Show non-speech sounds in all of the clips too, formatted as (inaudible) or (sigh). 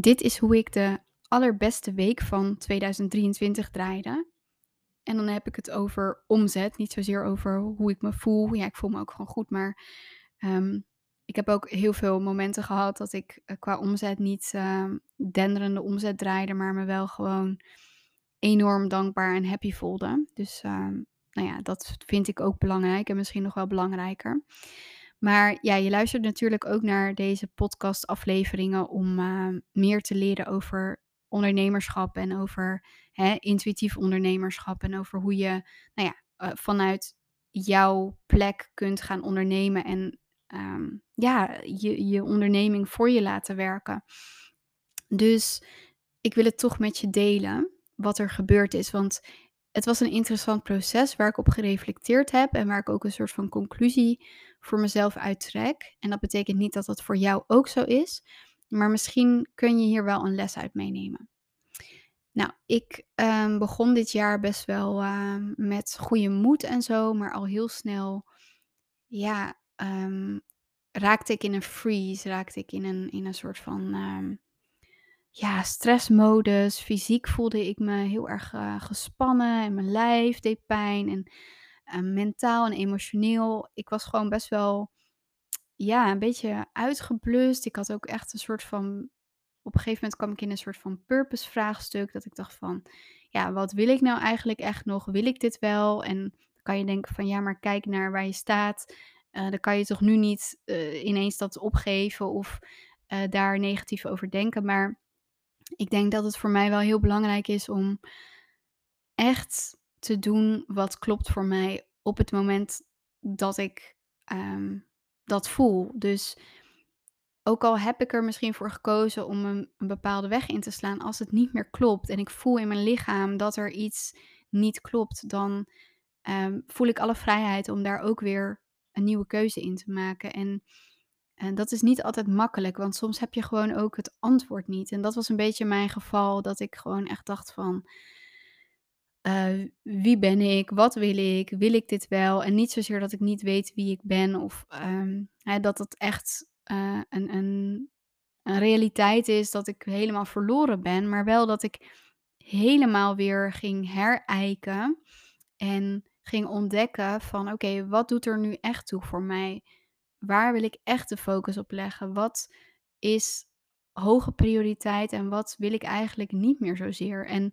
dit is hoe ik de allerbeste week van 2023 draaide. En dan heb ik het over omzet, niet zozeer over hoe ik me voel. Ja, ik voel me ook gewoon goed, maar um, ik heb ook heel veel momenten gehad dat ik uh, qua omzet niet uh, denderende omzet draaide, maar me wel gewoon enorm dankbaar en happy voelde. Dus uh, nou ja, dat vind ik ook belangrijk en misschien nog wel belangrijker. Maar ja, je luistert natuurlijk ook naar deze podcast-afleveringen om uh, meer te leren over ondernemerschap en over hè, intuïtief ondernemerschap en over hoe je nou ja, uh, vanuit jouw plek kunt gaan ondernemen en um, ja, je, je onderneming voor je laten werken. Dus ik wil het toch met je delen wat er gebeurd is. Want het was een interessant proces waar ik op gereflecteerd heb en waar ik ook een soort van conclusie voor mezelf uittrek. En dat betekent niet dat dat voor jou ook zo is, maar misschien kun je hier wel een les uit meenemen. Nou, ik um, begon dit jaar best wel uh, met goede moed en zo, maar al heel snel, ja, um, raakte ik in een freeze, raakte ik in een, in een soort van ja, stressmodus. Fysiek voelde ik me heel erg uh, gespannen en mijn lijf deed pijn en uh, mentaal en emotioneel. Ik was gewoon best wel, ja, een beetje uitgeblust. Ik had ook echt een soort van op een gegeven moment kwam ik in een soort van purpose vraagstuk. Dat ik dacht van, ja, wat wil ik nou eigenlijk echt nog? Wil ik dit wel? En dan kan je denken van, ja, maar kijk naar waar je staat. Uh, dan kan je toch nu niet uh, ineens dat opgeven of daar negatief over denken. Maar ik denk dat het voor mij wel heel belangrijk is om echt te doen wat klopt voor mij op het moment dat ik um, dat voel. Dus ook al heb ik er misschien voor gekozen om een, een, bepaalde weg in te slaan, als het niet meer klopt en ik voel in mijn lichaam dat er iets niet klopt, dan um, voel ik alle vrijheid om daar ook weer een nieuwe keuze in te maken. En, en dat is niet altijd makkelijk, want soms heb je gewoon ook het antwoord niet. En dat was een beetje mijn geval, dat ik gewoon echt dacht van. Uh, wie ben ik? Wat wil ik? Wil ik dit wel? En niet zozeer dat ik niet weet wie ik ben of um, hè, dat het echt uh, een, een, een realiteit is dat ik helemaal verloren ben, maar wel dat ik helemaal weer ging herijken en ging ontdekken van oké, wat doet er nu echt toe voor mij? Waar wil ik echt de focus op leggen? Wat is hoge prioriteit en wat wil ik eigenlijk niet meer zozeer? En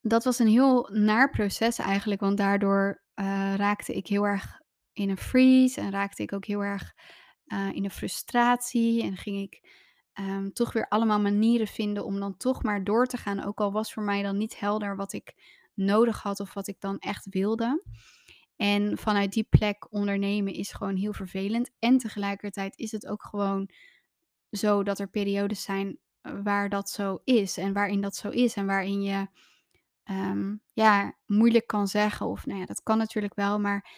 dat was een heel naar proces eigenlijk, want daardoor uh, raakte ik heel erg in een freeze en raakte ik ook heel erg uh, in een frustratie en ging ik um, toch weer allemaal manieren vinden om dan toch maar door te gaan, ook al was voor mij dan niet helder wat ik nodig had of wat ik dan echt wilde. En vanuit die plek ondernemen is gewoon heel vervelend. En tegelijkertijd is het ook gewoon zo dat er periodes zijn waar dat zo is. En waarin dat zo is. En waarin je um, ja, moeilijk kan zeggen. Of nou ja, dat kan natuurlijk wel. Maar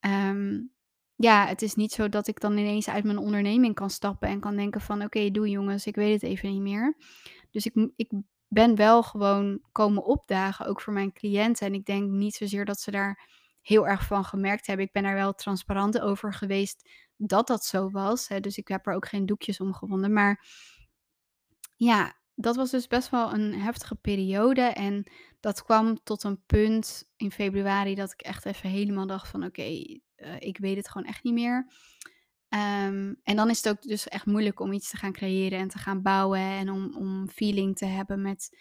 um, ja, het is niet zo dat ik dan ineens uit mijn onderneming kan stappen. En kan denken van oké, doe jongens, ik weet het even niet meer. Dus ik, ik ben wel gewoon komen opdagen, ook voor mijn cliënten. En ik denk niet zozeer dat ze daar heel erg van gemerkt hebben. Ik ben daar wel transparant over geweest dat dat zo was. Hè. Dus ik heb er ook geen doekjes om gewonden. Maar ja, dat was dus best wel een heftige periode. En dat kwam tot een punt in februari dat ik echt even helemaal dacht van oké, uh, ik weet het gewoon echt niet meer. Um, en dan is het ook dus echt moeilijk om iets te gaan creëren en te gaan bouwen en om, om feeling te hebben met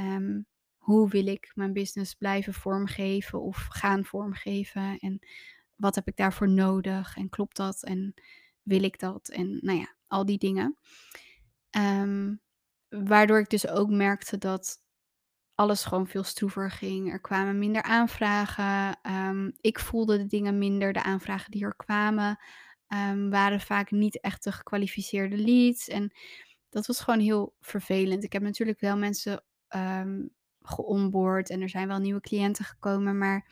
um, hoe wil ik mijn business blijven vormgeven of gaan vormgeven en wat heb ik daarvoor nodig en klopt dat en wil ik dat en nou ja, al die dingen. Um, waardoor ik dus ook merkte dat alles gewoon veel stroever ging. Er kwamen minder aanvragen. ik voelde de dingen minder, de aanvragen die er kwamen um, waren vaak niet echt de gekwalificeerde leads. En dat was gewoon heel vervelend. Ik heb natuurlijk wel mensen um, geonboard en er zijn wel nieuwe cliënten gekomen, maar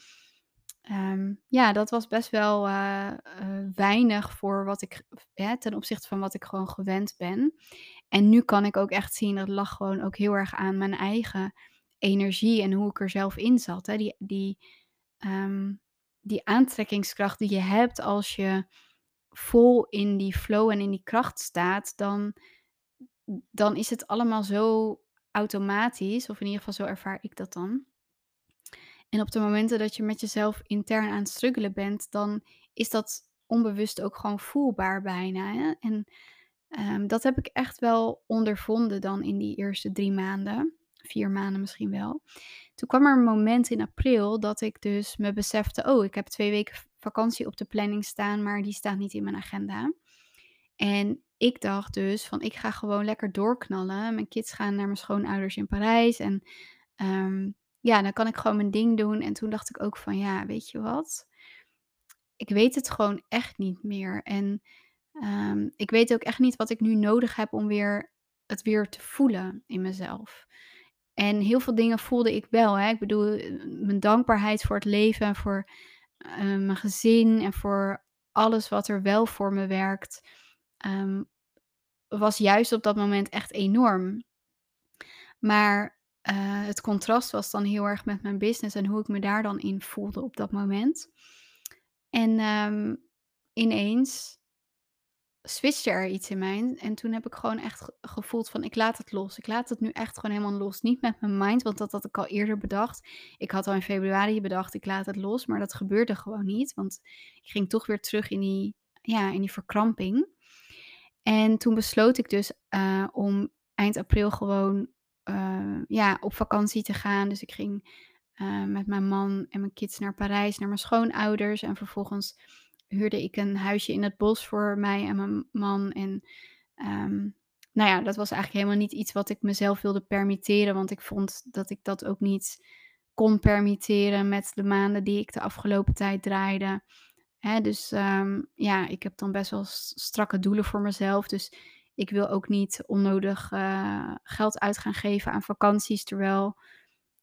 ja, dat was best wel uh, uh, weinig voor wat ik ten opzichte van wat ik gewoon gewend ben. En nu kan ik ook echt zien dat lag gewoon ook heel erg aan mijn eigen energie en hoe ik er zelf in zat. Hè. Die, die, um, die aantrekkingskracht die je hebt als je vol in die flow en in die kracht staat, dan dan is het allemaal zo automatisch, of in ieder geval zo ervaar ik dat dan. En op de momenten dat je met jezelf intern aan het struggelen bent, dan is dat onbewust ook gewoon voelbaar bijna. Hè? En Ehm, dat heb ik echt wel ondervonden dan in die eerste 3 maanden, 4 maanden misschien wel. Toen kwam er een moment in april dat ik dus me besefte: "Oh, ik heb 2 weken vakantie op de planning staan, maar die staat niet in mijn agenda." En ik dacht dus van: "Ik ga gewoon lekker doorknallen. Mijn kids gaan naar mijn schoonouders in Parijs en, ehm, ja, dan kan ik gewoon mijn ding doen." En toen dacht ik ook van: "Ja, weet je wat? Ik weet het gewoon echt niet meer." En Ehm, ik weet ook echt niet wat ik nu nodig heb om weer het weer te voelen in mezelf. En heel veel dingen voelde ik wel. Hè. Ik bedoel, eh, mijn dankbaarheid voor het leven, voor eh, mijn gezin en voor alles wat er wel voor me werkt, ehm, was juist op dat moment echt enorm. Maar eh, het contrast was dan heel erg met mijn business en hoe ik me daar dan in voelde op dat moment. En ehm, ineens switchte er iets in mij. En toen heb ik gewoon echt gevoeld van ik laat het los. Ik laat het nu echt gewoon helemaal los. Niet met mijn mind, want dat had ik al eerder bedacht. Ik had al in februari bedacht ik laat het los, maar dat gebeurde gewoon niet. Want ik ging toch weer terug in die, ja, in die verkramping. En toen besloot ik dus uh, om eind april gewoon uh, ja, op vakantie te gaan. Dus ik ging uh, met mijn man en mijn kids naar Parijs, naar mijn schoonouders. En vervolgens huurde ik een huisje in het bos voor mij en mijn man. En um, nou ja, dat was eigenlijk helemaal niet iets wat ik mezelf wilde permitteren. Want ik vond dat ik dat ook niet kon permitteren met de maanden die ik de afgelopen tijd draaide. Dus um, ja, ik heb dan best wel strakke doelen voor mezelf. Dus ik wil ook niet onnodig uh, geld uit gaan geven aan vakanties. Terwijl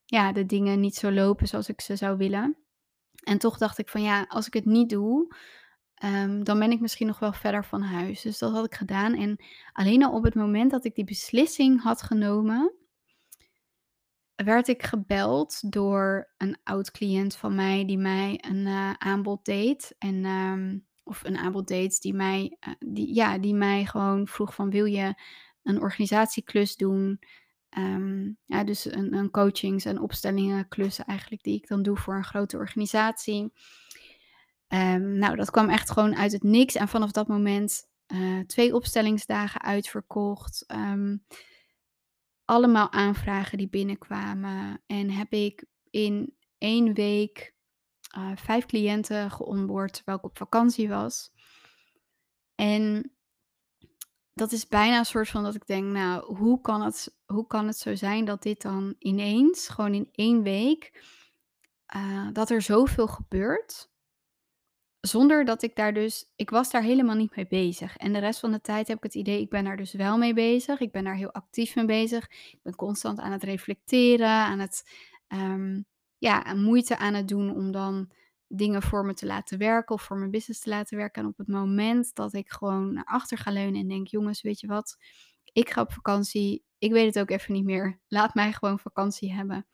ja, de dingen niet zo lopen zoals ik ze zou willen. En toch dacht ik van ja, als ik het niet doe, um, dan ben ik misschien nog wel verder van huis. Dus dat had ik gedaan. En alleen al op het moment dat ik die beslissing had genomen, werd ik gebeld door een oud cliënt van mij die mij een uh, aanbod deed. En, um, of een aanbod deed die mij, uh, die, ja, die mij gewoon vroeg van wil je een organisatieklus doen? Um, ja, dus een, een coachings- en opstellingenklus eigenlijk die ik dan doe voor een grote organisatie. Um, nou, dat kwam echt gewoon uit het niks. En vanaf dat moment uh, twee opstellingsdagen uitverkocht. Um, allemaal aanvragen die binnenkwamen. En heb ik in één week uh, vijf cliënten geonboard terwijl ik op vakantie was. En dat is bijna een soort van dat ik denk, nou, hoe kan het, hoe kan het zo zijn dat dit dan ineens, gewoon in één week, uh, dat er zoveel gebeurt. Zonder dat ik daar dus ik was daar helemaal niet mee bezig. En de rest van de tijd heb ik het idee, ik ben daar dus wel mee bezig. Ik ben daar heel actief mee bezig. Ik ben constant aan het reflecteren, aan het, um, ja, moeite aan het doen om dan dingen voor me te laten werken of voor mijn business te laten werken. En op het moment dat ik gewoon naar achter ga leunen en denk: "Jongens, weet je wat? Ik ga op vakantie. Ik weet het ook even niet meer. Laat mij gewoon vakantie hebben."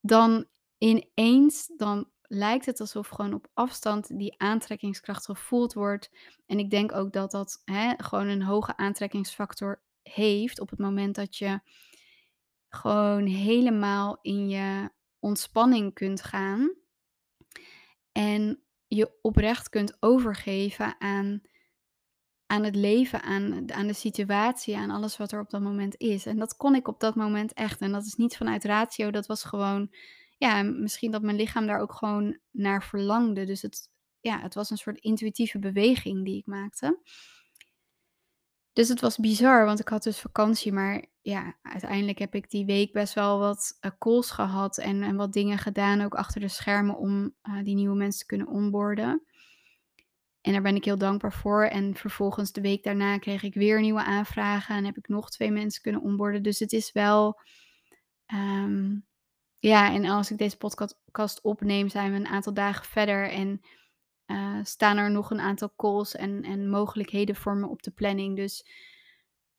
Dan ineens dan lijkt het alsof gewoon op afstand die aantrekkingskracht gevoeld wordt. En ik denk ook dat dat hè, gewoon een hoge aantrekkingsfactor heeft op het moment dat je gewoon helemaal in je ontspanning kunt gaan. En je oprecht kunt overgeven aan, aan het leven, aan, aan de situatie, aan alles wat er op dat moment is. En dat kon ik op dat moment echt. En dat is niet vanuit ratio, dat was gewoon, ja, misschien dat mijn lichaam daar ook gewoon naar verlangde. Dus het, ja, het was een soort intuïtieve beweging die ik maakte. Dus het was bizar, want ik had dus vakantie, maar ja, uiteindelijk heb ik die week best wel wat uh, calls gehad en, en wat dingen gedaan, ook achter de schermen, om uh, die nieuwe mensen te kunnen onboorden. En daar ben ik heel dankbaar voor. En vervolgens de week daarna kreeg ik weer nieuwe aanvragen en heb ik nog twee mensen kunnen onboorden. Dus het is wel, um, ja, en als ik deze podcast opneem, zijn we een aantal dagen verder en uh, staan er nog een aantal calls en, en mogelijkheden voor me op de planning. Dus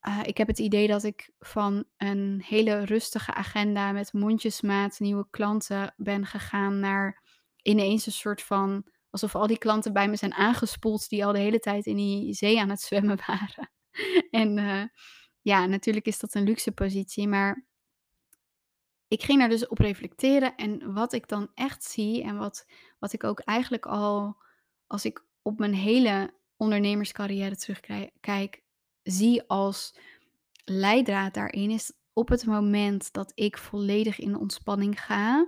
uh, ik heb het idee dat ik van een hele rustige agenda met mondjesmaat nieuwe klanten ben gegaan naar ineens een soort van alsof al die klanten bij me zijn aangespoeld die al de hele tijd in die zee aan het zwemmen (laughs) waren. en uh, Ja, natuurlijk is dat een luxe positie, maar ik ging daar dus op reflecteren en wat ik dan echt zie en wat wat ik ook eigenlijk al als ik op mijn hele ondernemerscarrière terugkijk zie als leidraad daarin, is op het moment dat ik volledig in ontspanning ga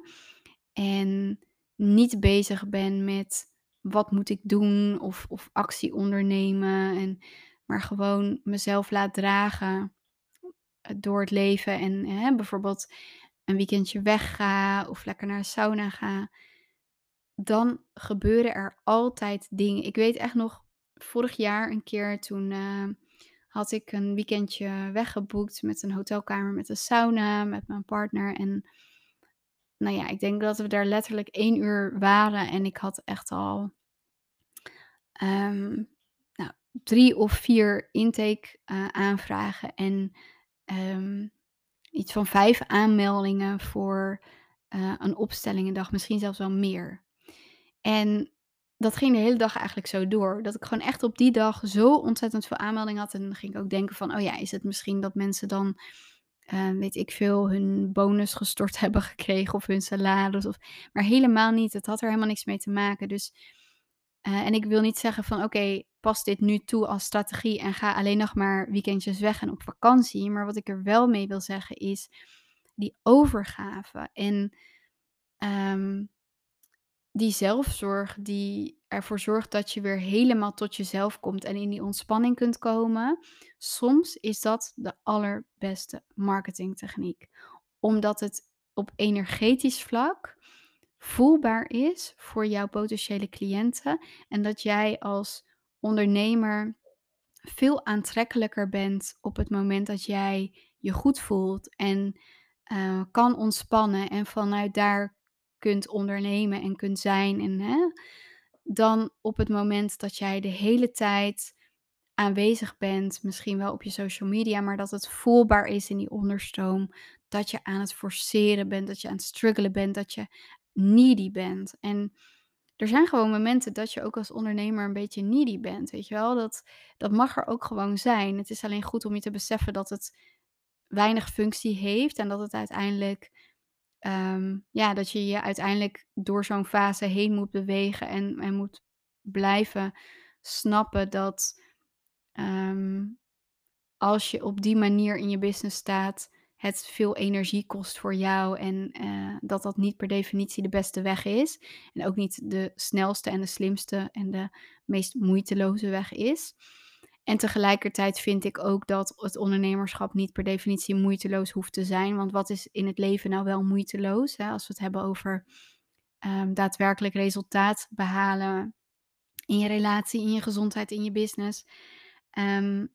en niet bezig ben met wat moet ik doen of of actie ondernemen en maar gewoon mezelf laat dragen door het leven en hè, bijvoorbeeld een weekendje wegga of lekker naar een sauna ga, dan gebeuren er altijd dingen. Ik weet echt nog, vorig jaar een keer toen eh, had ik een weekendje weggeboekt met een hotelkamer met een sauna met mijn partner. En nou ja, ik denk dat we daar letterlijk één uur waren en ik had echt al ehm, nou, drie of vier intake uh, aanvragen en um, iets van vijf aanmeldingen voor uh, een opstellingendag, misschien zelfs wel meer. En dat ging de hele dag eigenlijk zo door. Dat ik gewoon echt op die dag zo ontzettend veel aanmeldingen had. En dan ging ik ook denken van, oh ja, is het misschien dat mensen dan, uh, weet ik veel, hun bonus gestort (laughs) hebben gekregen of hun salaris. Of, maar helemaal niet. Het had er helemaal niks mee te maken. Dus, uh, en ik wil niet zeggen van, oké, pas dit nu toe als strategie en ga alleen nog maar weekendjes weg en op vakantie. Maar wat ik er wel mee wil zeggen is die overgave en um, die zelfzorg die ervoor zorgt dat je weer helemaal tot jezelf komt en in die ontspanning kunt komen. Soms is dat de allerbeste marketingtechniek, omdat het op energetisch vlak voelbaar is voor jouw potentiële cliënten en dat jij als ondernemer veel aantrekkelijker bent op het moment dat jij je goed voelt en uh, kan ontspannen en vanuit daar kunt ondernemen en kunt zijn. En, hè, dan op het moment dat jij de hele tijd aanwezig bent, misschien wel op je social media, maar dat het voelbaar is in die onderstroom. Dat je aan het forceren bent, dat je aan het struggelen bent, dat je needy bent. En er zijn gewoon momenten dat je ook als ondernemer een beetje needy bent, weet je wel? Dat, dat mag er ook gewoon zijn. Het is alleen goed om je te beseffen dat het weinig functie heeft en dat het uiteindelijk um, ja, dat je je uiteindelijk door zo'n fase heen moet bewegen en, en moet blijven snappen dat um, als je op die manier in je business staat, het veel energie kost voor jou en uh, dat dat niet per definitie de beste weg is. En ook niet de snelste en de slimste en de meest moeiteloze weg is. En tegelijkertijd vind ik ook dat het ondernemerschap niet per definitie moeiteloos hoeft te zijn. Want wat is in het leven nou wel moeiteloos? Hè? Als we het hebben over um, daadwerkelijk resultaat behalen in je relatie, in je gezondheid, in je business. Um,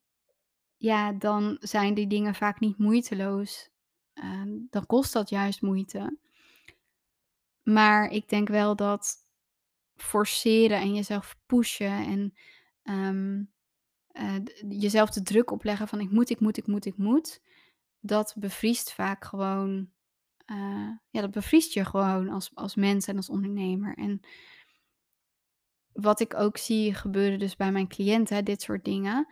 ja, dan zijn die dingen vaak niet moeiteloos. Uh, dan kost dat juist moeite. Maar ik denk wel dat forceren en jezelf pushen en uh, jezelf de druk opleggen van ik moet, ik moet, ik moet, ik moet, dat bevriest vaak gewoon, uh, ja, dat bevriest je gewoon als, als mens en als ondernemer. En wat ik ook zie gebeuren dus bij mijn cliënten, dit soort dingen.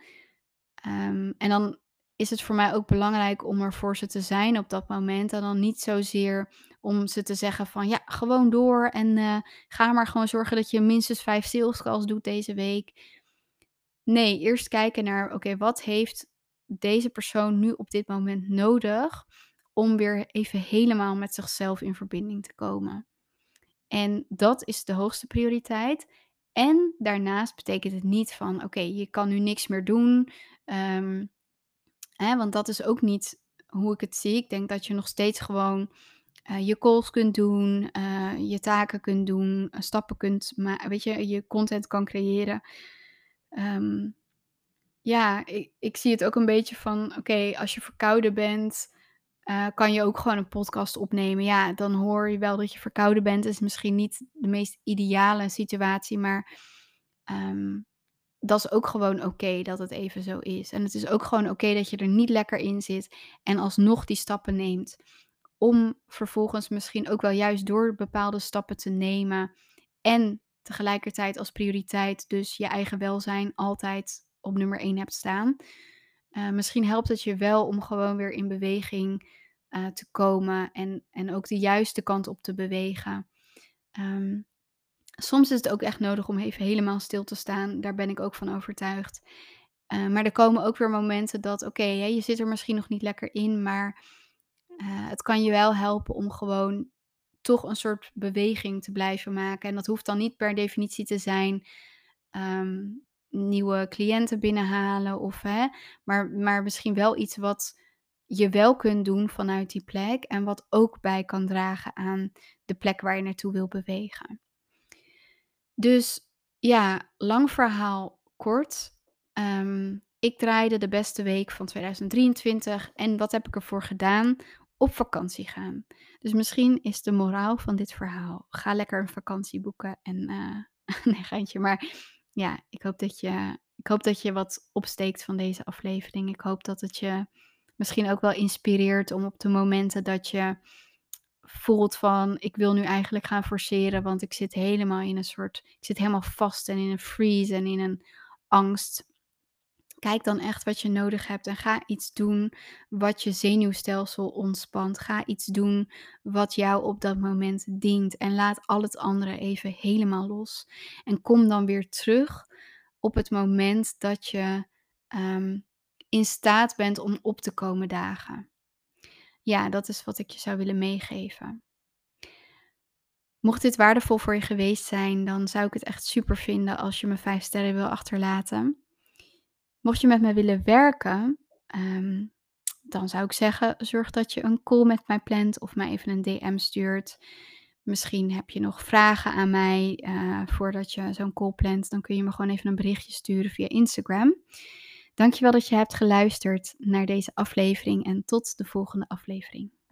Um, en dan is het voor mij ook belangrijk om er voor ze te zijn op dat moment. En dan niet zozeer om ze te zeggen van ja, gewoon door en uh, ga maar gewoon zorgen dat je minstens vijf sales calls doet deze week. Nee, eerst kijken naar, oké, wat heeft deze persoon nu op dit moment nodig om weer even helemaal met zichzelf in verbinding te komen. En dat is de hoogste prioriteit. En daarnaast betekent het niet van, oké, je kan nu niks meer doen. Um, hè, want dat is ook niet hoe ik het zie. Ik denk dat je nog steeds gewoon uh, je calls kunt doen, uh, je taken kunt doen, uh, stappen kunt maken, weet je, je content kan creëren. Um, ja, ik, ik zie het ook een beetje van, oké, als je verkouden bent, uh, kan je ook gewoon een podcast opnemen. Ja, dan hoor je wel dat je verkouden bent. Het is misschien niet de meest ideale situatie, maar um, dat is ook gewoon oké dat het even zo is. En het is ook gewoon oké dat je er niet lekker in zit en alsnog die stappen neemt. Om vervolgens misschien ook wel juist door bepaalde stappen te nemen en tegelijkertijd als prioriteit dus je eigen welzijn altijd op nummer 1 hebt staan. Uh, misschien helpt het je wel om gewoon weer in beweging uh, te komen en, en ook de juiste kant op te bewegen. Um, soms is het ook echt nodig om even helemaal stil te staan. Daar ben ik ook van overtuigd. Uh, maar er komen ook weer momenten dat, oké, je zit er misschien nog niet lekker in, maar het kan je wel helpen om gewoon toch een soort beweging te blijven maken. En dat hoeft dan niet per definitie te zijn um, nieuwe cliënten binnenhalen of hè, maar, maar misschien wel iets wat je wel kunt doen vanuit die plek en wat ook bij kan dragen aan de plek waar je naartoe wil bewegen. Dus ja, lang verhaal kort. Ehm, ik draaide de beste week van 2023 en wat heb ik ervoor gedaan? Op vakantie gaan. Dus misschien is de moraal van dit verhaal: ga lekker een vakantie boeken en uh, (laughs) nee, geintje, maar ja, ik hoop dat je, ik hoop dat je wat opsteekt van deze aflevering. Ik hoop dat het je misschien ook wel inspireert om op de momenten dat je voelt van ik wil nu eigenlijk gaan forceren, want ik zit helemaal in een soort, ik zit helemaal vast en in een freeze en in een angst. Kijk dan echt wat je nodig hebt en ga iets doen wat je zenuwstelsel ontspant. Ga iets doen wat jou op dat moment dient en laat al het andere even helemaal los. En kom dan weer terug op het moment dat je um, in staat bent om op te komen dagen. Ja, dat is wat ik je zou willen meegeven. Mocht dit waardevol voor je geweest zijn, dan zou ik het echt super vinden als je me 5 sterren wil achterlaten. Mocht je met me willen werken, ehm, dan zou ik zeggen: zorg dat je een call met mij plant of mij even een DM stuurt. Misschien heb je nog vragen aan mij uh, voordat je zo'n call plant. Dan kun je me gewoon even een berichtje sturen via Instagram. Dankjewel dat je hebt geluisterd naar deze aflevering en tot de volgende aflevering.